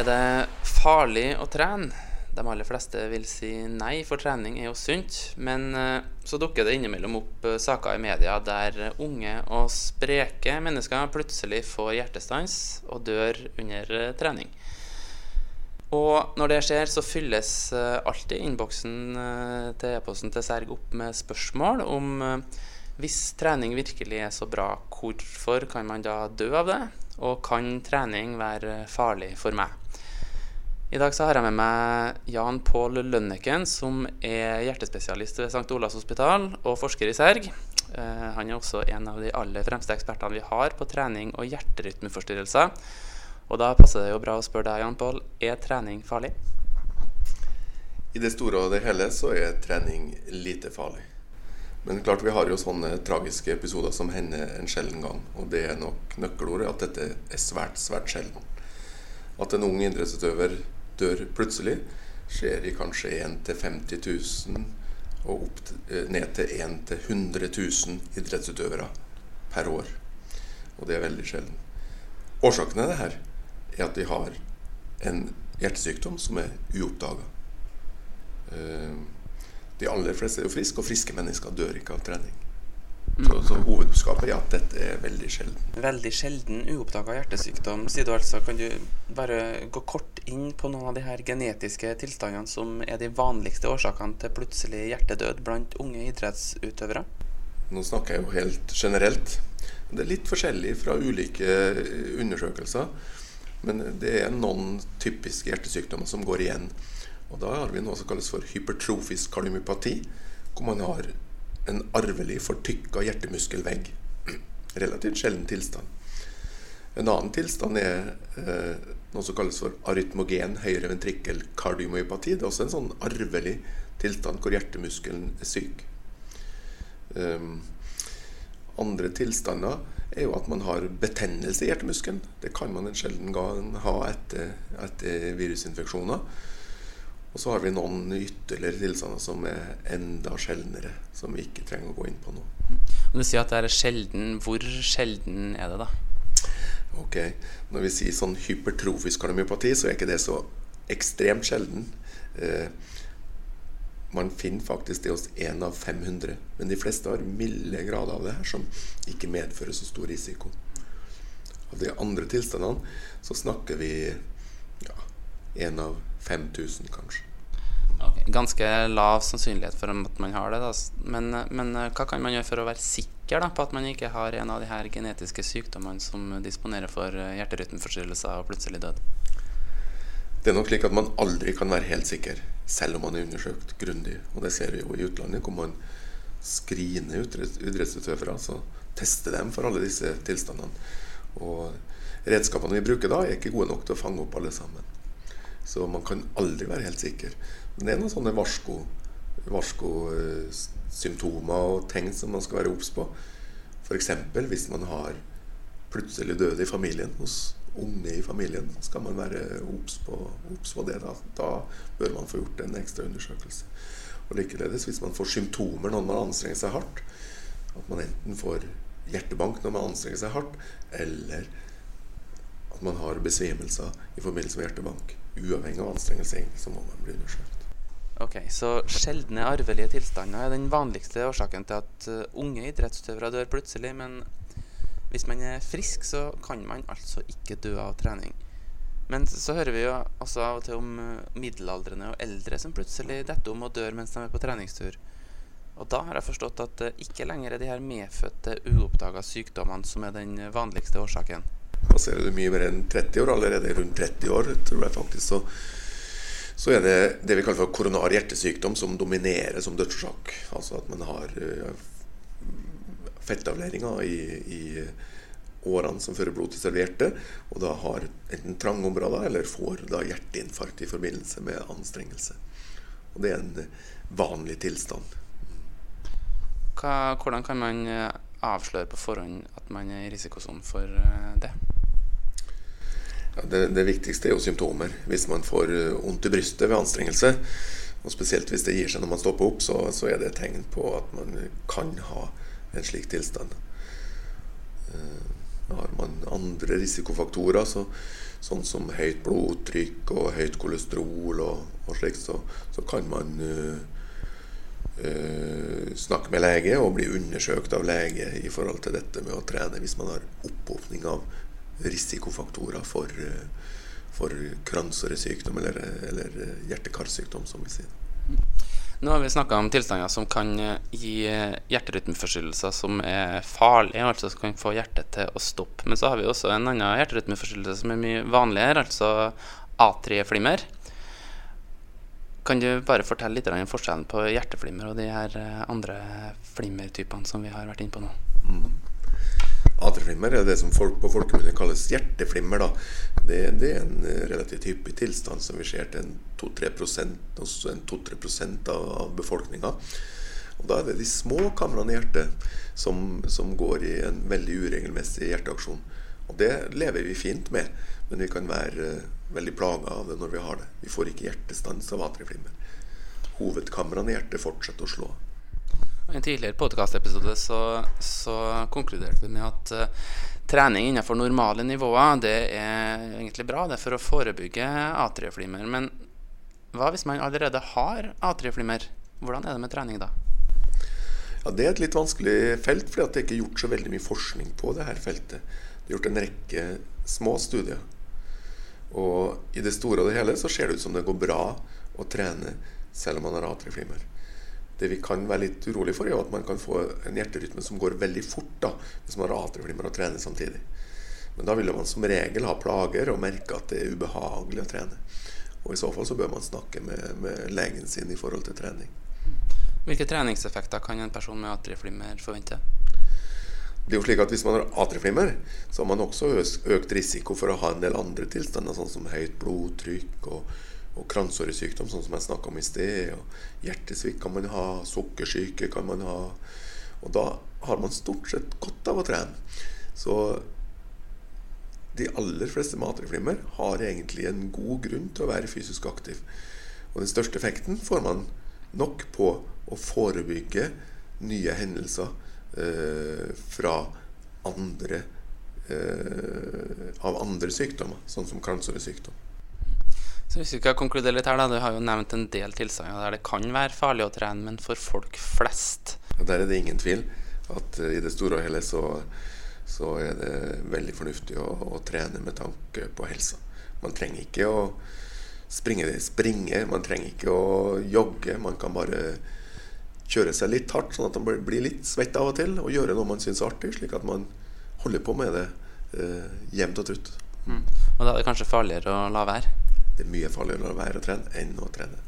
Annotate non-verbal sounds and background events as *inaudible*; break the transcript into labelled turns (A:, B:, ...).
A: Er det farlig å trene? De aller fleste vil si nei, for trening er jo sunt. Men eh, så dukker det innimellom opp eh, saker i media der unge og spreke mennesker plutselig får hjertestans og dør under eh, trening. Og når det skjer, så fylles alltid innboksen til e-posten til Serg opp med spørsmål om hvis trening virkelig er så bra, hvorfor kan man da dø av det? Og kan trening være farlig for meg? I dag så har jeg med meg Jan Pål Lønneken, som er hjertespesialist ved St. Olavs hospital og forsker i Serg. Eh, han er også en av de aller fremste ekspertene vi har på trening og hjerterytmeforstyrrelser. Og da passer det jo bra å spørre deg, Jan Pål, er trening farlig?
B: I det store og det hele så er trening lite farlig. Men klart vi har jo sånne tragiske episoder som hender en sjelden gang. Og det er nok nøkkelordet at dette er svært, svært sjelden. At en ung idrettsutøver dør plutselig, skjer i kanskje 1 til 50 000 og opp, eh, ned til 1 til 100 000 idrettsutøvere per år. Og det er veldig sjelden. Årsaken til det her er at de har en hjertesykdom som er uoppdaga. Eh, de aller fleste er jo friske, og friske mennesker dør ikke av trening. Så, så hovedbudskapet er at dette er veldig sjelden.
A: Veldig sjelden uoppdaga hjertesykdom, sier du altså. Kan du bare gå kort inn på noen av de her genetiske tilstandene som er de vanligste årsakene til plutselig hjertedød blant unge idrettsutøvere?
B: Nå snakker jeg jo helt generelt. Det er litt forskjellig fra ulike undersøkelser. Men det er noen typiske hjertesykdommer som går igjen. Og da har vi noe som kalles for hypertrofisk kardiomyopati, hvor man har en arvelig fortykka hjertemuskelvegg. *clears throat* Relativt sjelden tilstand. En annen tilstand er eh, noe som kalles for arytmogen høyre ventrikkel kardiomyopati. Det er også en sånn arvelig tilstand hvor hjertemuskelen er syk. Um, andre tilstander er jo at man har betennelse i hjertemuskelen. Det kan man en sjelden gang ha etter, etter virusinfeksjoner. Og så har vi noen ytterligere tilstander som er enda sjeldnere, som vi ikke trenger å gå inn på nå.
A: Du sier at det er sjelden. Hvor sjelden er det, da?
B: Ok, Når vi sier sånn hypertrofisk kardiomyopati, så er ikke det så ekstremt sjelden. Eh, man finner faktisk det hos én av 500. Men de fleste har milde grader av det her som ikke medfører så stor risiko. Av de andre tilstandene så snakker vi én av 5000, kanskje.
A: Okay. Ganske lav sannsynlighet for at man har det. Da. Men, men eh, hva kan man gjøre for å være sikker da, på at man ikke har en av de her genetiske sykdommene som disponerer for eh, hjerterytmeforstyrrelser og plutselig død?
B: Det er nok slik at man aldri kan være helt sikker, selv om man er undersøkt grundig. Og det ser vi jo i utlandet, hvor man screener idrettsutøvere. Altså tester dem for alle disse tilstandene. Og redskapene vi bruker da, er ikke gode nok til å fange opp alle sammen. Så man kan aldri være helt sikker. Men det er noen sånne varskosymptomer varsko og tegn som man skal være obs på. F.eks. hvis man har plutselig døde i familien hos unge i familien, skal man være obs på, på, det. Da. da bør man få gjort en ekstra undersøkelse. Og likeledes hvis man får symptomer når man anstrenger seg hardt, at man enten får hjertebank når man anstrenger seg hardt, eller at man har besvimelser i forbindelse med hjertebank uavhengig av anstrengelse, så må man bli undersøkt.
A: Ok, Så sjeldne arvelige tilstander er den vanligste årsaken til at uh, unge idrettsutøvere dør plutselig. Men hvis man er frisk, så kan man altså ikke dø av trening. Men så hører vi jo også av og til om uh, middelaldrende og eldre som plutselig detter om og dør mens de er på treningstur. Og da har jeg forstått at det uh, ikke lenger er de her medfødte, uoppdaga sykdommene som er den vanligste årsaken.
B: Passerer du mye mer enn 30 år, allerede rundt 30 år, tror jeg faktisk, så, så er det det vi kaller for koronar hjertesykdom som dominerer som dødsårsak. Altså at man har uh, fettavleringer i, i årene som fører blod til serverte, og da har enten trange områder eller får da hjerteinfarkt i forbindelse med anstrengelse. Og det er en vanlig tilstand.
A: Hva, hvordan kan man eh, avsløre på forhånd at man er i risikosonen for eh, det?
B: Det, det, viktigste er jo symptomer. Hvis man får eh, vondt i brystet ved anstrengelse, og spesielt hvis det gir seg når man stopper opp, så, så er det et tegn på at man kan ha en slik tilstand. Eh, Har man andre risikofaktorer, så, sånn som høyt blodtrykk og høyt kolesterol og, og slikt, så, så, kan man uh, uh, snakke med lege og bli undersøkt av lege i forhold til dette med å trene hvis man har opphopning av risikofaktorer for, uh, for kransåresykdom eller, eller hjerte-karsykdom, som vi sier.
A: Nå har vi snakka om tilstander som kan eh, gi eh, hjerterytmeforstyrrelser som er farlige, altså som kan få hjertet til å stoppe. Men så har vi også en annen hjerterytmeforstyrrelse som er mye vanligere, altså atrieflimmer. Kan du bare fortelle litt om forskjellen på hjerteflimmer og de her eh, andre flimmertypene som vi har vært inne på nå? Mm.
B: Atrieflimmer er det som folk på folkemunne kalles hjerteflimmer. Det, det, er en eh, relativt hyppig tilstand som vi ser til en 2-3% av, av befolkninga. Da er det de små kamrene i hjertet som, som, går i en veldig uregelmessig hjerteaksjon. Og Det lever vi fint med, men vi kan være uh, veldig plaga av det når vi har det. Vi får ikke hjertestans av atrieflimmer. Hovedkamrene i hjertet fortsetter å slå.
A: I en tidligere podkastepisode så, så, konkluderte vi med at uh, trening innenfor normale nivåer det er egentlig bra det er for å forebygge atrieflimmer. Men hva hvis man allerede har atrieflimmer? Hvordan er det med trening da?
B: Ja, Det er et litt vanskelig felt, fordi det er ikke gjort så veldig mye forskning på det her feltet. Det er gjort en rekke små studier. Og i det store og det hele så ser det ut som det går bra å trene selv om man har atrieflimmer. Det vi kan være litt urolig for, er at man kan få en hjerterytme som går veldig fort da, hvis man har atrieflimmer og trener samtidig. Men da vil man som regel ha plager og merke at det er ubehagelig å trene. Og I så fall så bør man snakke med, med legen sin i forhold til trening.
A: Hvilke treningseffekter kan en person med atrieflimmer forvente?
B: Det er jo slik at Hvis man har atrieflimmer, så har man også økt risiko for å ha en del andre tilstander, sånn som høyt blodtrykk og og kransåresykdom, sånn som jeg snakka om i sted. og Hjertesvikt kan man ha, sukkersyke kan man ha. Og da har man stort sett godt av å trene. Så de aller fleste matreflimmer har egentlig en god grunn til å være fysisk aktiv. Og den største effekten får man nok på å forebygge nye hendelser eh, fra andre eh, av andre sykdommer, sånn som kransåresykdom.
A: Så hvis vi skal konkludere litt her da, Du har jo nevnt en del tilstander der det kan være farlig å trene, men for folk flest
B: ja, Der er det ingen tvil at uh, i det store og hele så, så er det veldig fornuftig å, å, trene med tanke på helsa. Man trenger ikke å springe, springe, man trenger ikke å jogge. Man kan bare kjøre seg litt hardt, sånn at man blir litt svett av og til, og gjøre noe man syns er artig, slik at man holder på med det eh, jevnt og trutt.
A: Mm. Og da er det kanskje farligere å la være?
B: Det er mye farligere å være å trene enn å trene.